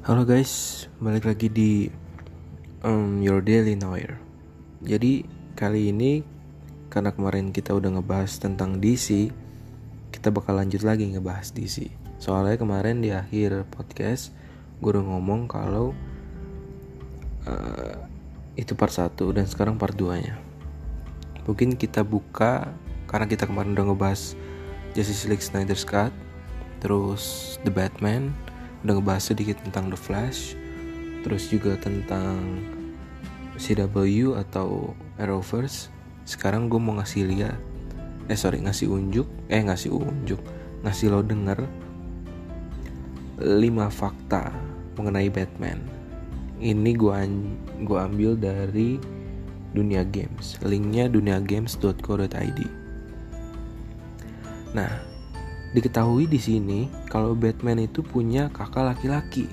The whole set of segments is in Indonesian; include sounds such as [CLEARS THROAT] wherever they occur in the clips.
Halo guys, balik lagi di um, Your Daily Noir. Jadi kali ini karena kemarin kita udah ngebahas tentang DC, kita bakal lanjut lagi ngebahas DC. Soalnya kemarin di akhir podcast gue udah ngomong kalau uh, itu part 1 dan sekarang part 2 nya. Mungkin kita buka karena kita kemarin udah ngebahas Justice League Snyder's Cut, terus The Batman, udah ngebahas sedikit tentang The Flash terus juga tentang CW atau Arrowverse. Sekarang gue mau ngasih lihat eh sorry ngasih unjuk eh ngasih unjuk ngasih lo denger 5 fakta mengenai Batman. Ini gue gue ambil dari dunia games. Linknya duniagames.co.id nah Diketahui di sini kalau Batman itu punya kakak laki-laki.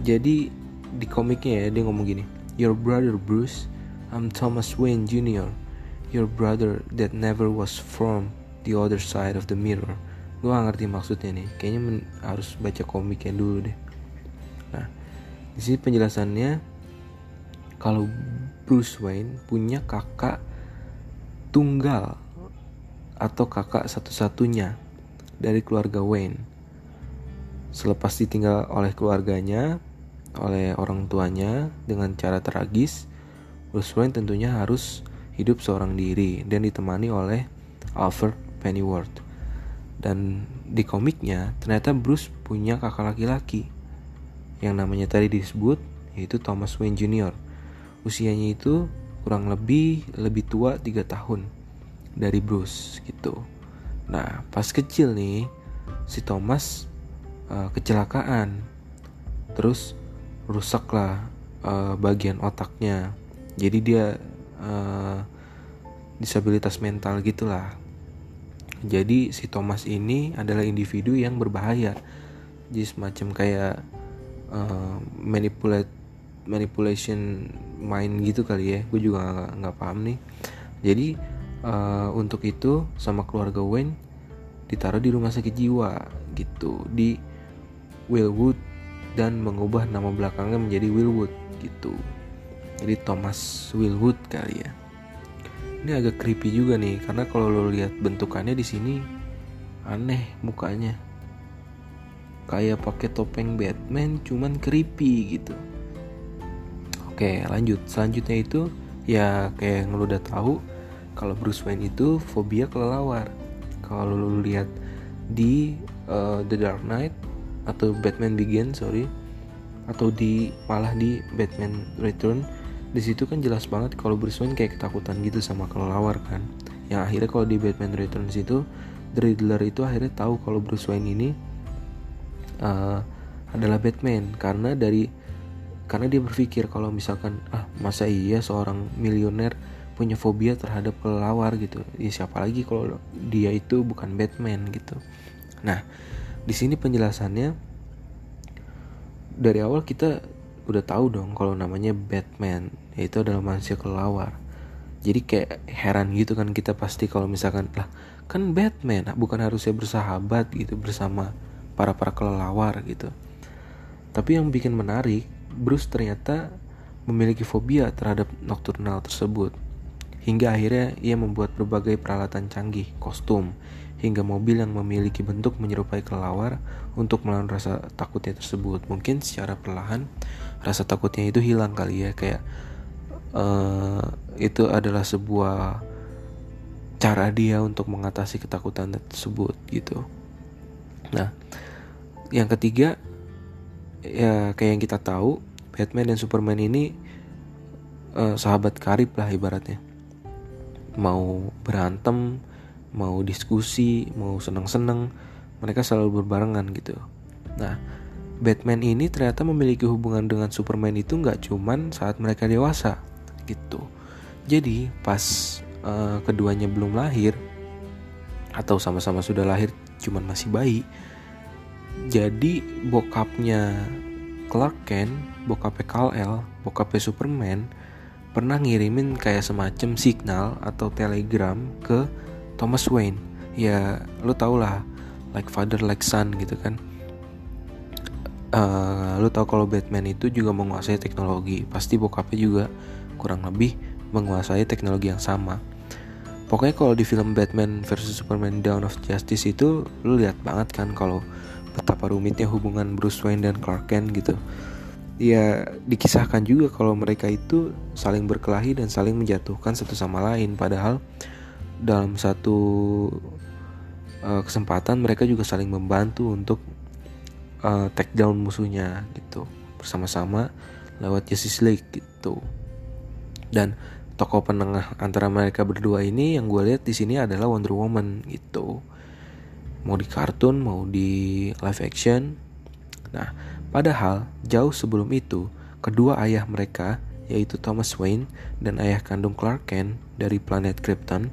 Jadi di komiknya ya dia ngomong gini, Your brother Bruce, I'm Thomas Wayne Jr. Your brother that never was from the other side of the mirror. Gue gak ngerti maksudnya nih, kayaknya harus baca komiknya dulu deh. Nah, di sini penjelasannya kalau Bruce Wayne punya kakak tunggal atau kakak satu-satunya dari keluarga Wayne. Selepas ditinggal oleh keluarganya, oleh orang tuanya dengan cara tragis, Bruce Wayne tentunya harus hidup seorang diri dan ditemani oleh Alfred Pennyworth. Dan di komiknya ternyata Bruce punya kakak laki-laki yang namanya tadi disebut yaitu Thomas Wayne Jr. Usianya itu kurang lebih lebih tua 3 tahun dari Bruce gitu. Nah pas kecil nih si Thomas uh, kecelakaan, terus rusaklah uh, bagian otaknya. Jadi dia uh, disabilitas mental gitulah. Jadi si Thomas ini adalah individu yang berbahaya. Jadi semacam kayak uh, manipulate manipulation mind gitu kali ya. Gue juga nggak paham nih. Jadi uh, untuk itu sama keluarga Wayne ditaruh di rumah sakit jiwa gitu di Willwood dan mengubah nama belakangnya menjadi Willwood gitu. Jadi Thomas Willwood kali ya. Ini agak creepy juga nih karena kalau lo lihat bentukannya di sini aneh mukanya. Kayak pakai topeng Batman cuman creepy gitu. Oke lanjut. Selanjutnya itu ya kayak yang lo udah tahu kalau Bruce Wayne itu fobia kelelawar. Kalau lu lihat di uh, The Dark Knight atau Batman Begins sorry atau di malah di Batman Return di situ kan jelas banget kalau Bruce Wayne kayak ketakutan gitu sama kelelawar kan. Yang akhirnya kalau di Batman Returns itu The Riddler itu akhirnya tahu kalau Bruce Wayne ini uh, adalah Batman. Karena dari karena dia berpikir kalau misalkan ah masa iya seorang miliuner punya fobia terhadap kelelawar gitu. Ya siapa lagi kalau dia itu bukan Batman gitu. Nah di sini penjelasannya dari awal kita udah tahu dong kalau namanya Batman yaitu adalah manusia kelelawar. Jadi kayak heran gitu kan kita pasti kalau misalkan lah kan Batman bukan harusnya bersahabat gitu bersama para para kelelawar gitu. Tapi yang bikin menarik Bruce ternyata memiliki fobia terhadap nokturnal tersebut Hingga akhirnya ia membuat berbagai peralatan canggih, kostum, hingga mobil yang memiliki bentuk menyerupai kelelawar untuk melawan rasa takutnya tersebut. Mungkin secara perlahan rasa takutnya itu hilang kali ya, kayak uh, itu adalah sebuah cara dia untuk mengatasi ketakutan tersebut gitu. Nah, yang ketiga ya kayak yang kita tahu Batman dan Superman ini uh, sahabat karib lah ibaratnya mau berantem mau diskusi mau seneng-seneng mereka selalu berbarengan gitu. Nah Batman ini ternyata memiliki hubungan dengan Superman itu nggak cuman saat mereka dewasa gitu. Jadi pas uh, keduanya belum lahir atau sama-sama sudah lahir cuman masih bayi jadi bokapnya Clark Kent bokapnya Kal-El bokapnya Superman pernah ngirimin kayak semacam signal atau telegram ke Thomas Wayne. Ya lo tau lah like father like son gitu kan. Uh, lu tau kalau Batman itu juga menguasai teknologi. Pasti bokapnya juga kurang lebih menguasai teknologi yang sama. Pokoknya kalau di film Batman versus Superman Dawn of Justice itu lu lihat banget kan kalau betapa rumitnya hubungan Bruce Wayne dan Clark Kent gitu ya dikisahkan juga kalau mereka itu saling berkelahi dan saling menjatuhkan satu sama lain. Padahal dalam satu uh, kesempatan mereka juga saling membantu untuk uh, take down musuhnya gitu. Bersama-sama lewat Justice League gitu. Dan tokoh penengah antara mereka berdua ini yang gue lihat di sini adalah Wonder Woman gitu. Mau di kartun mau di live action. Nah padahal jauh sebelum itu kedua ayah mereka yaitu Thomas Wayne dan ayah kandung Clark Kent dari planet Krypton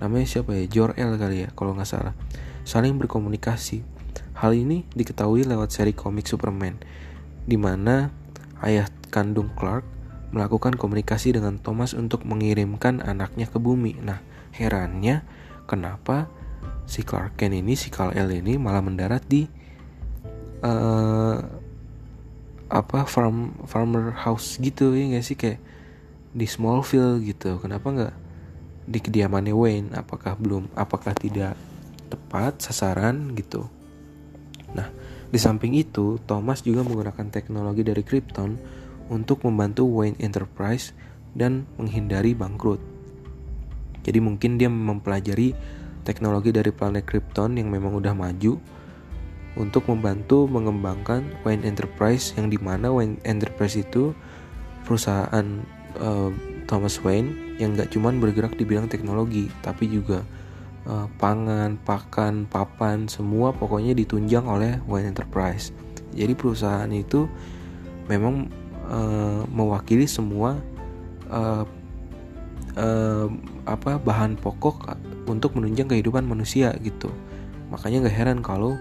namanya siapa ya? Jor-El kali ya kalau nggak salah. Saling berkomunikasi. Hal ini diketahui lewat seri komik Superman di mana ayah kandung Clark melakukan komunikasi dengan Thomas untuk mengirimkan anaknya ke bumi. Nah herannya kenapa si Clark Kent ini si Kal-El ini malah mendarat di uh, apa farm farmer house gitu ya gak sih? Kayak di Smallville gitu. Kenapa nggak di kediamannya Wayne? Apakah belum apakah tidak tepat sasaran gitu? Nah di samping itu Thomas juga menggunakan teknologi dari Krypton untuk membantu Wayne Enterprise dan menghindari bangkrut. Jadi mungkin dia mempelajari teknologi dari planet Krypton yang memang udah maju untuk membantu mengembangkan Wayne Enterprise yang di mana Wayne Enterprise itu perusahaan uh, Thomas Wayne yang gak cuman bergerak di bidang teknologi tapi juga uh, pangan, pakan, papan semua pokoknya ditunjang oleh Wayne Enterprise. Jadi perusahaan itu memang uh, mewakili semua uh, uh, apa bahan pokok untuk menunjang kehidupan manusia gitu. Makanya gak heran kalau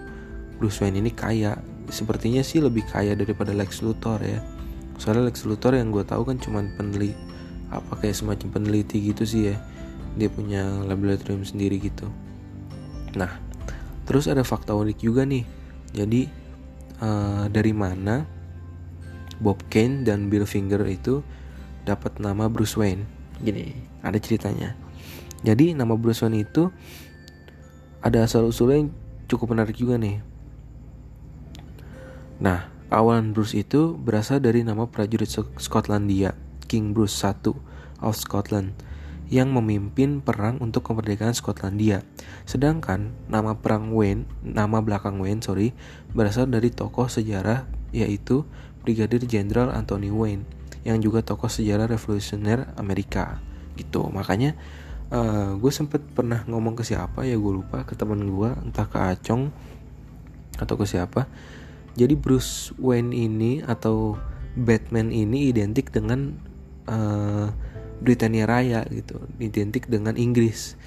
Bruce Wayne ini kaya. Sepertinya sih lebih kaya daripada Lex Luthor ya. Soalnya Lex Luthor yang gue tahu kan cuman peneliti apa kayak semacam peneliti gitu sih ya. Dia punya laboratorium sendiri gitu. Nah terus ada fakta unik juga nih. Jadi uh, dari mana Bob Kane dan Bill Finger itu dapat nama Bruce Wayne? Gini ada ceritanya. Jadi nama Bruce Wayne itu ada asal usulnya yang cukup menarik juga nih nah awalan Bruce itu berasal dari nama prajurit Skotlandia King Bruce I of Scotland yang memimpin perang untuk kemerdekaan Skotlandia. Sedangkan nama perang Wayne, nama belakang Wayne, sorry, berasal dari tokoh sejarah yaitu Brigadir Jenderal Anthony Wayne yang juga tokoh sejarah revolusioner Amerika gitu. Makanya uh, gue sempet pernah ngomong ke siapa ya gue lupa ke teman gue entah ke Acong atau ke siapa. Jadi Bruce Wayne ini atau Batman ini identik dengan uh, Britania Raya gitu. Identik dengan Inggris.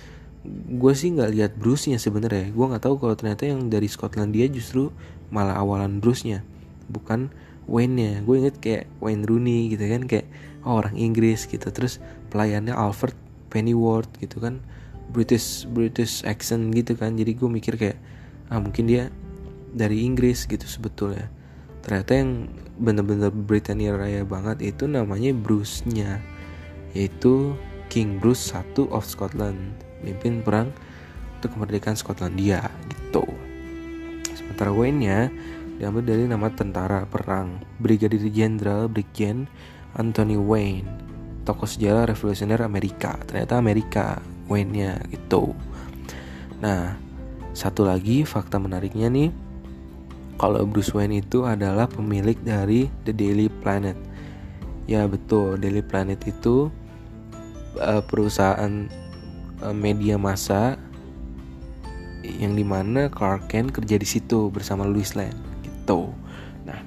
Gue sih nggak lihat Bruce-nya sebenarnya. Gue nggak tahu kalau ternyata yang dari Skotlandia justru malah awalan Bruce-nya bukan Wayne-nya. Gue inget kayak Wayne Rooney gitu kan kayak oh, orang Inggris gitu. Terus pelayannya Alfred Pennyworth gitu kan. British British accent gitu kan. Jadi gue mikir kayak ah mungkin dia dari Inggris gitu sebetulnya. Ternyata yang bener-bener Britania Raya banget itu namanya Bruce-nya yaitu King Bruce I of Scotland mimpin perang untuk kemerdekaan Skotlandia gitu. Sementara Wayne-nya diambil dari nama tentara perang Brigadir Jenderal Brigjen Anthony Wayne tokoh sejarah revolusioner Amerika. Ternyata Amerika Wayne-nya gitu. Nah satu lagi fakta menariknya nih kalau Bruce Wayne itu adalah pemilik dari The Daily Planet. Ya betul, Daily Planet itu uh, perusahaan uh, media massa yang di mana Clark Kent kerja di situ bersama Louis Lane gitu. Nah,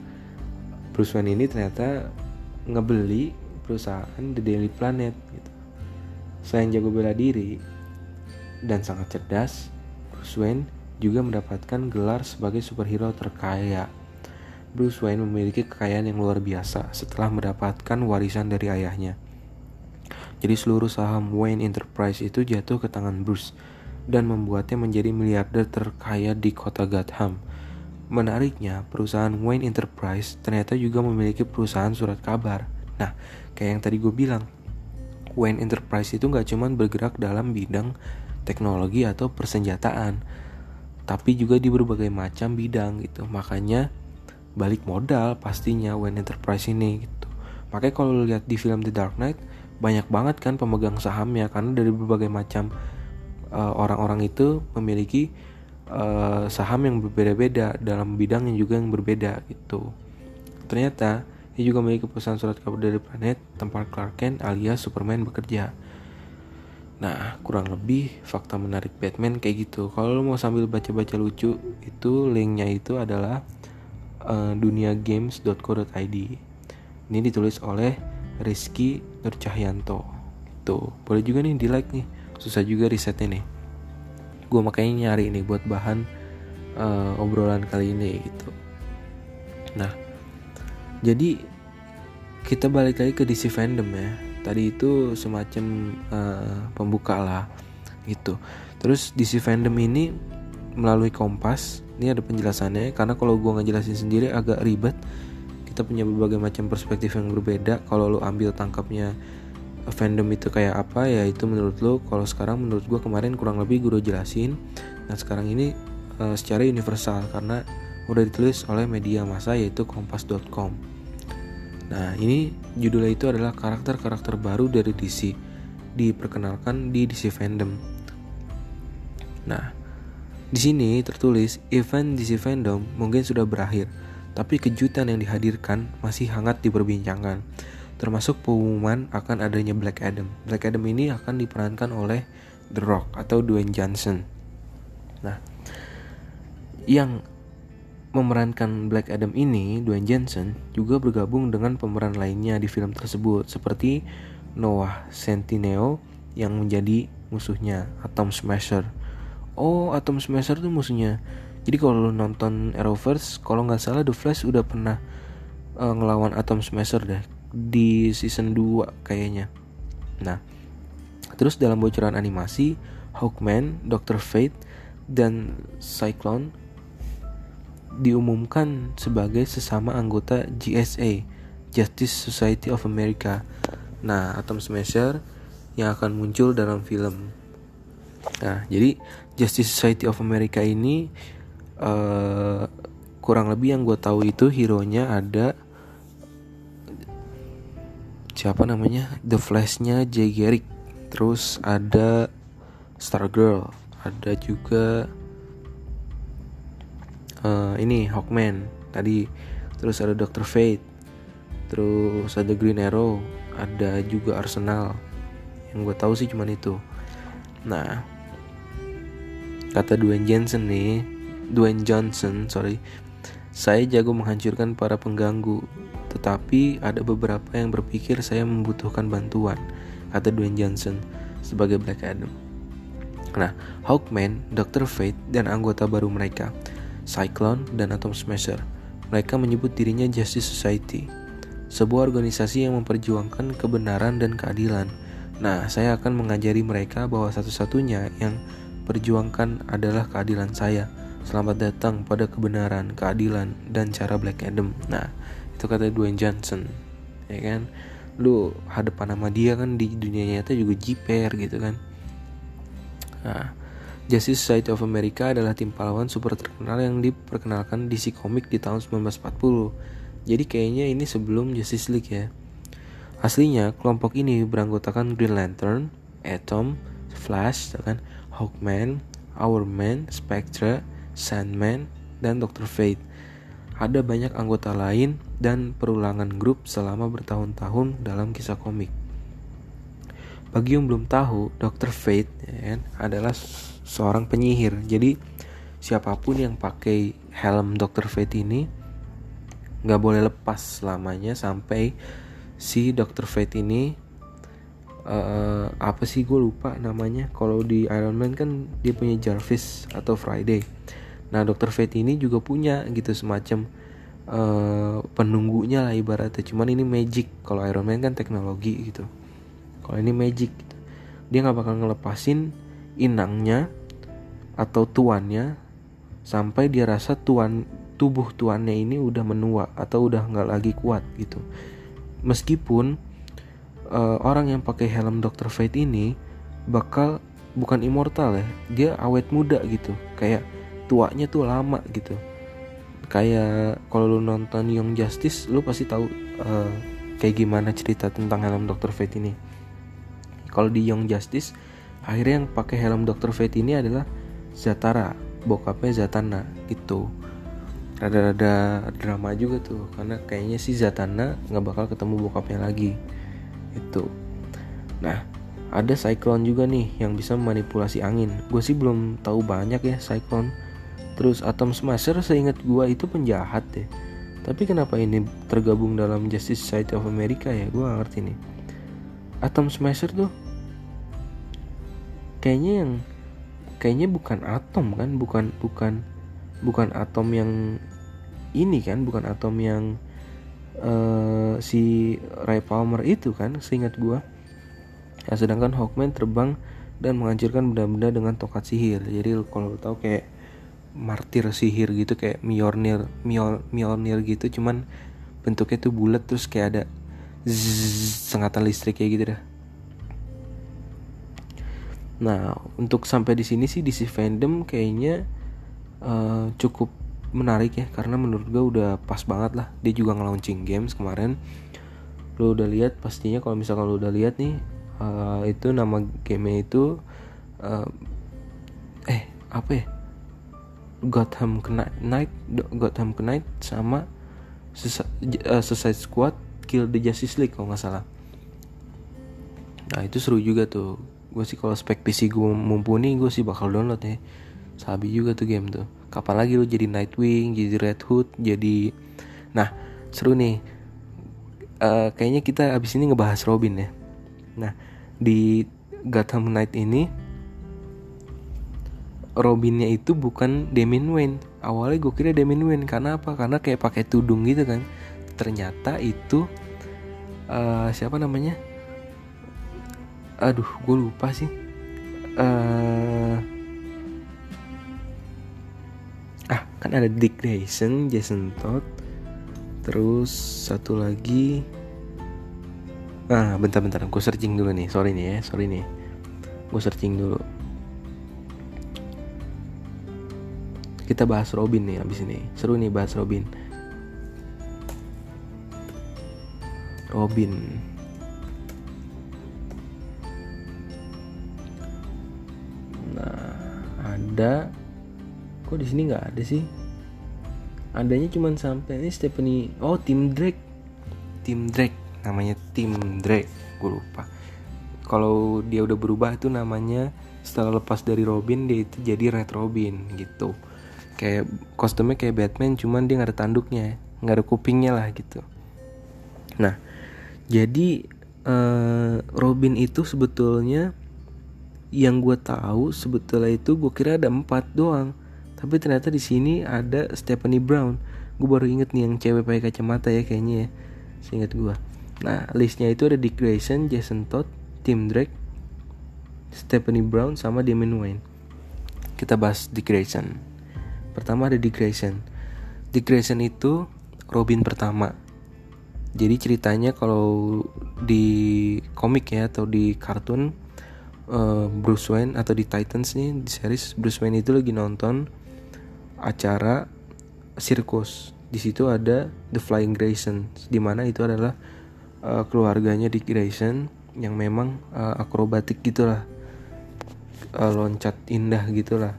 Bruce Wayne ini ternyata ngebeli perusahaan The Daily Planet gitu. Selain jago bela diri dan sangat cerdas, Bruce Wayne juga mendapatkan gelar sebagai superhero terkaya. Bruce Wayne memiliki kekayaan yang luar biasa setelah mendapatkan warisan dari ayahnya. Jadi seluruh saham Wayne Enterprise itu jatuh ke tangan Bruce dan membuatnya menjadi miliarder terkaya di kota Gotham. menariknya perusahaan Wayne Enterprise ternyata juga memiliki perusahaan surat kabar. Nah, kayak yang tadi gue bilang, Wayne Enterprise itu nggak cuman bergerak dalam bidang teknologi atau persenjataan, tapi juga di berbagai macam bidang gitu. Makanya balik modal pastinya Wayne Enterprise ini gitu. Makanya kalau lihat di film The Dark Knight banyak banget kan pemegang sahamnya karena dari berbagai macam eh, orang-orang uh, itu memiliki uh, saham yang berbeda-beda dalam bidang yang juga yang berbeda gitu. Ternyata dia juga memiliki perusahaan surat kabar dari planet tempat Clark Kent alias Superman bekerja. Nah, kurang lebih fakta menarik Batman kayak gitu. Kalau lo mau sambil baca-baca lucu, itu linknya itu adalah uh, duniagames.co.id. Ini ditulis oleh Rizky Nurcahyanto. Tuh, boleh juga nih di like nih. Susah juga risetnya nih gue makanya nyari ini buat bahan uh, obrolan kali ini gitu nah jadi kita balik lagi ke DC fandom ya tadi itu semacam uh, pembuka lah gitu. Terus DC fandom ini melalui Kompas ini ada penjelasannya karena kalau gue ngejelasin sendiri agak ribet. Kita punya berbagai macam perspektif yang berbeda. Kalau lo ambil tangkapnya fandom itu kayak apa ya itu menurut lo kalau sekarang menurut gue kemarin kurang lebih gue udah jelasin. Nah sekarang ini uh, secara universal karena udah ditulis oleh media massa yaitu kompas.com nah ini judulnya itu adalah karakter-karakter baru dari DC diperkenalkan di DC fandom nah di sini tertulis event DC fandom mungkin sudah berakhir tapi kejutan yang dihadirkan masih hangat diperbincangkan termasuk pengumuman akan adanya Black Adam. Black Adam ini akan diperankan oleh The Rock atau Dwayne Johnson. Nah, yang memerankan Black Adam ini, Dwayne Johnson, juga bergabung dengan pemeran lainnya di film tersebut seperti Noah Centineo yang menjadi musuhnya Atom Smasher. Oh, Atom Smasher tuh musuhnya. Jadi kalau lo nonton Arrowverse, kalau nggak salah The Flash udah pernah uh, ngelawan Atom Smasher deh di season 2 kayaknya. Nah, terus dalam bocoran animasi, Hawkman, Doctor Fate, dan Cyclone diumumkan sebagai sesama anggota GSA, Justice Society of America. Nah, Atom Smasher yang akan muncul dalam film. Nah, jadi Justice Society of America ini uh, kurang lebih yang gue tahu itu hero-nya ada siapa namanya The Flash-nya Jay Garrick terus ada Stargirl ada juga uh, ini Hawkman tadi terus ada Doctor Fate terus ada Green Arrow ada juga Arsenal yang gue tahu sih cuman itu nah kata Dwayne Johnson nih Dwayne Johnson sorry saya jago menghancurkan para pengganggu tetapi ada beberapa yang berpikir saya membutuhkan bantuan, kata Dwayne Johnson sebagai Black Adam. Nah, Hawkman, Dr. Fate, dan anggota baru mereka, Cyclone dan Atom Smasher, mereka menyebut dirinya Justice Society, sebuah organisasi yang memperjuangkan kebenaran dan keadilan. Nah, saya akan mengajari mereka bahwa satu-satunya yang perjuangkan adalah keadilan saya. Selamat datang pada kebenaran, keadilan, dan cara Black Adam. Nah, itu kata Dwayne Johnson ya kan lu hadapan sama dia kan di dunia nyata juga jiper gitu kan nah Justice Society of America adalah tim pahlawan super terkenal yang diperkenalkan DC Comics di tahun 1940 jadi kayaknya ini sebelum Justice League ya. Aslinya kelompok ini beranggotakan Green Lantern, Atom, Flash, ya kan, Hawkman, Hourman, Spectre, Sandman, dan Doctor Fate. Ada banyak anggota lain dan perulangan grup selama bertahun-tahun dalam kisah komik. Bagi yang belum tahu, Dr. Fate ya kan, adalah seorang penyihir. Jadi siapa pun yang pakai helm Dr. Fate ini nggak boleh lepas selamanya sampai si Dr. Fate ini uh, apa sih gue lupa namanya. Kalau di Iron Man kan dia punya Jarvis atau Friday Nah, dokter Fate ini juga punya gitu semacam uh, penunggunya lah ibaratnya. Cuman ini magic. Kalau Iron Man kan teknologi gitu. Kalau ini magic. Gitu. Dia nggak bakal ngelepasin inangnya atau tuannya sampai dia rasa tuan tubuh tuannya ini udah menua atau udah nggak lagi kuat gitu meskipun uh, orang yang pakai helm Dr. Fate ini bakal bukan immortal ya dia awet muda gitu kayak tuanya tuh lama gitu kayak kalau lu nonton Young Justice lu pasti tahu uh, kayak gimana cerita tentang helm Dr. Fate ini kalau di Young Justice akhirnya yang pakai helm Dr. Fate ini adalah Zatara bokapnya Zatanna gitu. Rada-rada drama juga tuh karena kayaknya si Zatanna nggak bakal ketemu bokapnya lagi itu nah ada Cyclone juga nih yang bisa memanipulasi angin. Gue sih belum tahu banyak ya Cyclone. Terus Atom Smasher seingat gue itu penjahat deh tapi kenapa ini tergabung dalam Justice Society of America ya? Gue ngerti nih. Atom Smasher tuh kayaknya yang kayaknya bukan atom kan bukan bukan bukan atom yang ini kan bukan atom yang uh, si Ray Palmer itu kan seingat gua. Ya, sedangkan Hawkman terbang dan menghancurkan benda-benda dengan tokat sihir. Jadi kalau tahu kayak martir sihir gitu kayak Mjolnir Mjolnir gitu cuman bentuknya tuh bulat terus kayak ada sengatan listrik kayak gitu dah Nah, untuk sampai di sini sih DC fandom kayaknya uh, cukup menarik ya karena menurut gue udah pas banget lah. Dia juga nge-launching games kemarin. Lo udah lihat pastinya kalau misalkan lo udah lihat nih uh, itu nama game itu uh, eh apa ya? Gotham Knight, Gotham Knight sama Suicide Squad Kill the Justice League kalau nggak salah. Nah itu seru juga tuh gue sih kalau spek PC gue mumpuni gue sih bakal download ya. Sabi juga tuh game tuh. Kapan lagi lu jadi Nightwing jadi Red Hood jadi nah seru nih. Uh, kayaknya kita abis ini ngebahas Robin ya. Nah di Gotham Knight ini Robinnya itu bukan Damian Wayne. Awalnya gue kira Damian Wayne. Karena apa? Karena kayak pakai tudung gitu kan. Ternyata itu uh, siapa namanya aduh gue lupa sih. Uh, ah kan ada Dick Grayson Jason Todd terus satu lagi. Ah bentar-bentar gue searching dulu nih. Sorry nih ya sorry nih. Gue searching dulu. Kita bahas Robin nih abis ini. Seru nih bahas Robin. Robin ada kok di sini nggak ada sih? Adanya cuma sampai ini Stephanie oh tim Drake. Tim Drake namanya tim Drake gue lupa. Kalau dia udah berubah itu namanya setelah lepas dari Robin dia itu jadi Red Robin gitu. Kayak kostumnya kayak Batman cuman dia nggak ada tanduknya nggak ada kupingnya lah gitu. Nah jadi uh, Robin itu sebetulnya yang gue tahu sebetulnya itu gue kira ada empat doang. Tapi ternyata di sini ada Stephanie Brown. Gue baru inget nih yang cewek pakai kacamata ya kayaknya ya seingat gue nah listnya itu ada Dick Grayson, Jason Todd, Tim Drake, Stephanie Brown sama Damon Wayne. Kita bahas Dick Grayson. Pertama ada Dick Grayson. Dick Grayson itu Robin pertama. Jadi ceritanya kalau di komik ya atau di kartun uh, Bruce Wayne atau di Titans nih di series Bruce Wayne itu lagi nonton acara sirkus. Di situ ada The Flying Grayson di mana itu adalah uh, keluarganya Dick Grayson yang memang uh, akrobatik gitulah. Uh, loncat indah gitulah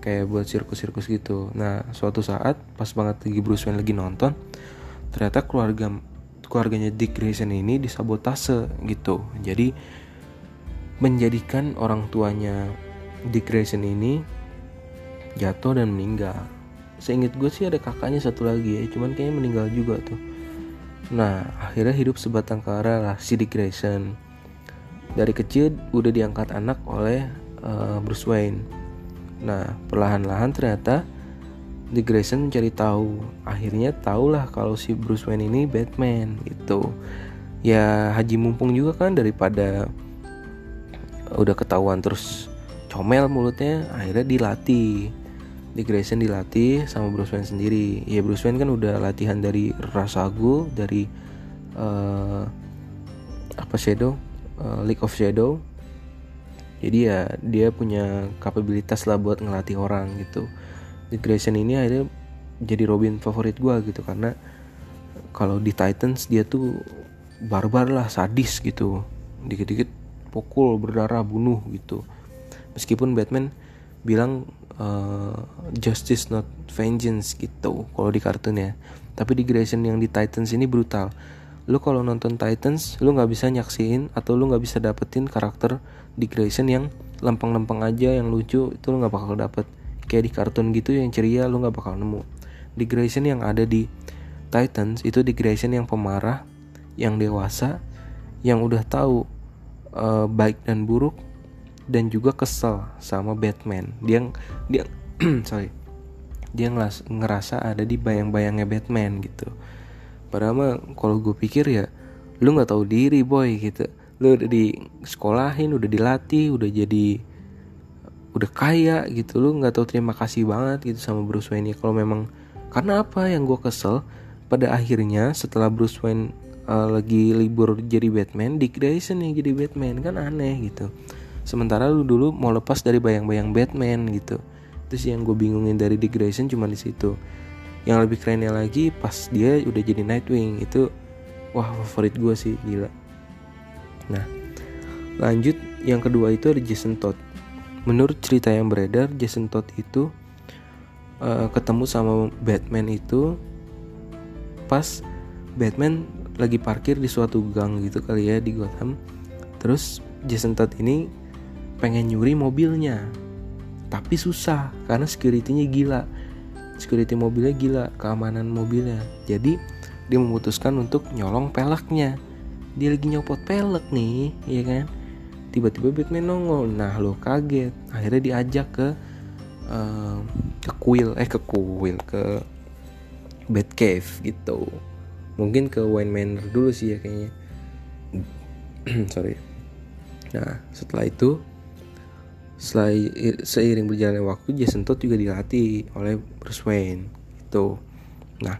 kayak buat sirkus-sirkus gitu. Nah suatu saat pas banget lagi Bruce Wayne lagi nonton ternyata keluarga keluarganya Dick Grayson ini disabotase gitu. Jadi menjadikan orang tuanya Dick Grayson ini jatuh dan meninggal. Seingat gue sih ada kakaknya satu lagi ya, cuman kayaknya meninggal juga tuh. Nah, akhirnya hidup sebatang kara lah si Dick Grayson. Dari kecil udah diangkat anak oleh uh, Bruce Wayne. Nah, perlahan-lahan ternyata Dick Grayson mencari tahu. Akhirnya tahulah kalau si Bruce Wayne ini Batman gitu. Ya haji mumpung juga kan daripada udah ketahuan terus comel mulutnya akhirnya dilatih. Dick Grayson dilatih sama Bruce Wayne sendiri. Ya Bruce Wayne kan udah latihan dari Ra's al Ghul dari uh, apa Shadow uh, League of Shadow. Jadi ya dia punya kapabilitas lah buat ngelatih orang gitu. Dick Grayson ini akhirnya jadi Robin favorit gue gitu karena kalau di Titans dia tuh barbar lah sadis gitu. Dikit-dikit pukul berdarah bunuh gitu. Meskipun Batman bilang uh, justice not vengeance gitu kalau di kartun ya. Tapi di Grayson yang di Titans ini brutal. Lu kalau nonton Titans lu nggak bisa nyaksiin atau lu nggak bisa dapetin karakter di Grayson yang lempeng-lempeng aja yang lucu itu lu nggak bakal dapet. Kayak di kartun gitu yang ceria lu nggak bakal nemu. Di Grayson yang ada di Titans itu di Grayson yang pemarah, yang dewasa, yang udah tahu uh, baik dan buruk dan juga kesel sama Batman. Dia dia [CLEARS THROAT] sorry. Dia ngeras, ngerasa ada di bayang-bayangnya Batman gitu. Padahal mah kalau gue pikir ya lu nggak tahu diri boy gitu. Lu udah di sekolahin, udah dilatih, udah jadi udah kaya gitu lu nggak tahu terima kasih banget gitu sama Bruce Wayne kalau memang karena apa yang gue kesel pada akhirnya setelah Bruce Wayne uh, lagi libur jadi Batman, Dick Grayson yang jadi Batman kan aneh gitu. Sementara lu dulu mau lepas dari bayang-bayang Batman gitu. Itu sih yang gue bingungin dari Dick Grayson cuma di situ. Yang lebih kerennya lagi pas dia udah jadi Nightwing itu wah favorit gue sih gila. Nah lanjut yang kedua itu ada Jason Todd. Menurut cerita yang beredar Jason Todd itu uh, ketemu sama Batman itu pas Batman lagi parkir di suatu gang gitu kali ya di Gotham. Terus Jason Todd ini pengen nyuri mobilnya. Tapi susah karena securitynya gila. Security mobilnya gila keamanan mobilnya. Jadi dia memutuskan untuk nyolong peleknya. Dia lagi nyopot pelek nih ya kan? Tiba-tiba Batman nongol. Nah lo kaget. Akhirnya diajak ke uh, ke kuil eh ke kuil ke Batcave gitu mungkin ke Wine Manor dulu sih ya kayaknya. [CLEARS THROAT] Sorry. Nah setelah itu setelah seiring berjalannya waktu Jason Todd juga dilatih oleh Bruce Wayne itu nah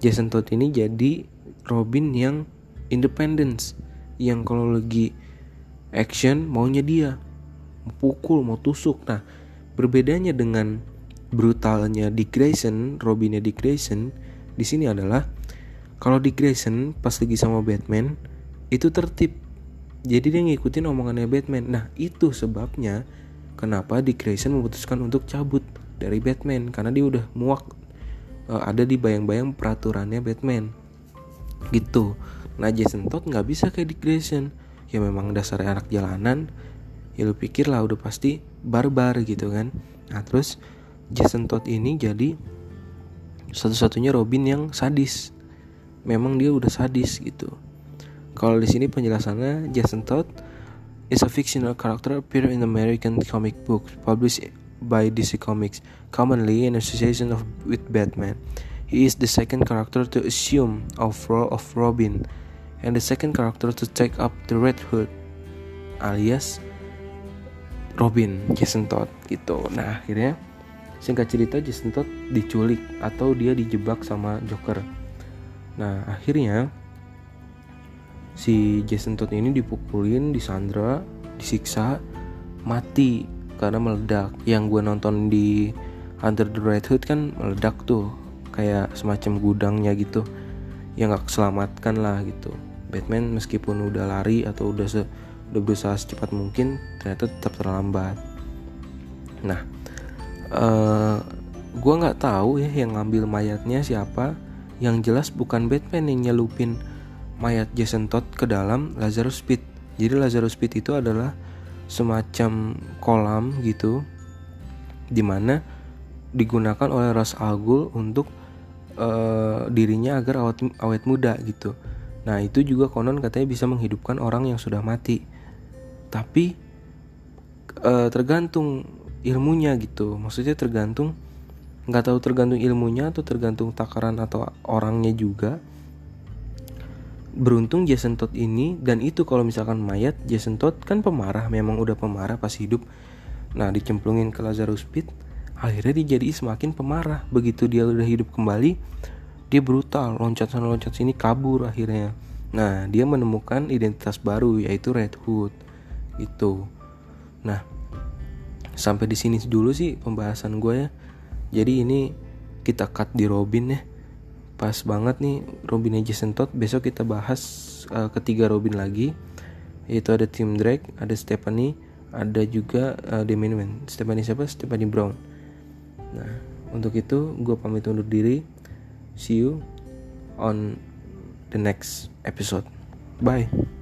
Jason Todd ini jadi Robin yang independence yang kalau lagi action maunya dia pukul mau tusuk. Nah berbedanya dengan brutalnya Dick Grayson, Robinnya Dick Grayson di sini adalah kalau Dick Grayson pas lagi sama Batman itu tertib. Jadi dia ngikutin omongannya Batman. Nah, itu sebabnya kenapa Dick Grayson memutuskan untuk cabut dari Batman karena dia udah muak uh, ada di bayang-bayang peraturannya Batman. Gitu. Nah, Jason Todd nggak bisa kayak Dick Grayson. Ya memang dasarnya anak jalanan. Ya lu pikir lah udah pasti barbar gitu kan. Nah, terus Jason Todd ini jadi satu-satunya Robin yang sadis. Memang dia udah sadis gitu. Kalau di sini penjelasannya Jason Todd is a fictional character appear in American comic books published by DC Comics, commonly in association of with Batman. He is the second character to assume of role of Robin and the second character to take up the Red Hood alias Robin Jason Todd gitu. Nah, akhirnya Singkat cerita Jason Todd diculik atau dia dijebak sama Joker. Nah akhirnya si Jason Todd ini dipukulin, disandra, disiksa, mati karena meledak. Yang gue nonton di Under the Red Hood kan meledak tuh kayak semacam gudangnya gitu yang gak keselamatkan lah gitu. Batman meskipun udah lari atau udah se udah berusaha secepat mungkin ternyata tetap terlambat. Nah, uh, eh, gue nggak tahu ya yang ngambil mayatnya siapa yang jelas bukan Batman yang nyelupin mayat Jason Todd ke dalam Lazarus Pit jadi Lazarus Pit itu adalah semacam kolam gitu di mana digunakan oleh Ras Al Ghul untuk uh, dirinya agar awet, awet muda gitu. Nah itu juga konon katanya bisa menghidupkan orang yang sudah mati. Tapi uh, tergantung ilmunya gitu. Maksudnya tergantung nggak tahu tergantung ilmunya atau tergantung takaran atau orangnya juga. Beruntung Jason Todd ini dan itu kalau misalkan mayat Jason Todd kan pemarah memang udah pemarah pas hidup. Nah dicemplungin ke Lazarus Pit akhirnya dia jadi semakin pemarah. Begitu dia udah hidup kembali dia brutal loncat sana loncat sini kabur akhirnya. Nah dia menemukan identitas baru yaitu Red Hood. Itu. Nah sampai di sini dulu sih pembahasan gue ya jadi ini kita cut di Robin ya. Pas banget nih Robin Jason Todd besok kita bahas uh, ketiga Robin lagi. Yaitu ada Tim Drake ada Stephanie ada juga uh, Damian Wayne. Stephanie siapa? Stephanie Brown. Nah untuk itu gue pamit undur diri. See you on the next episode. Bye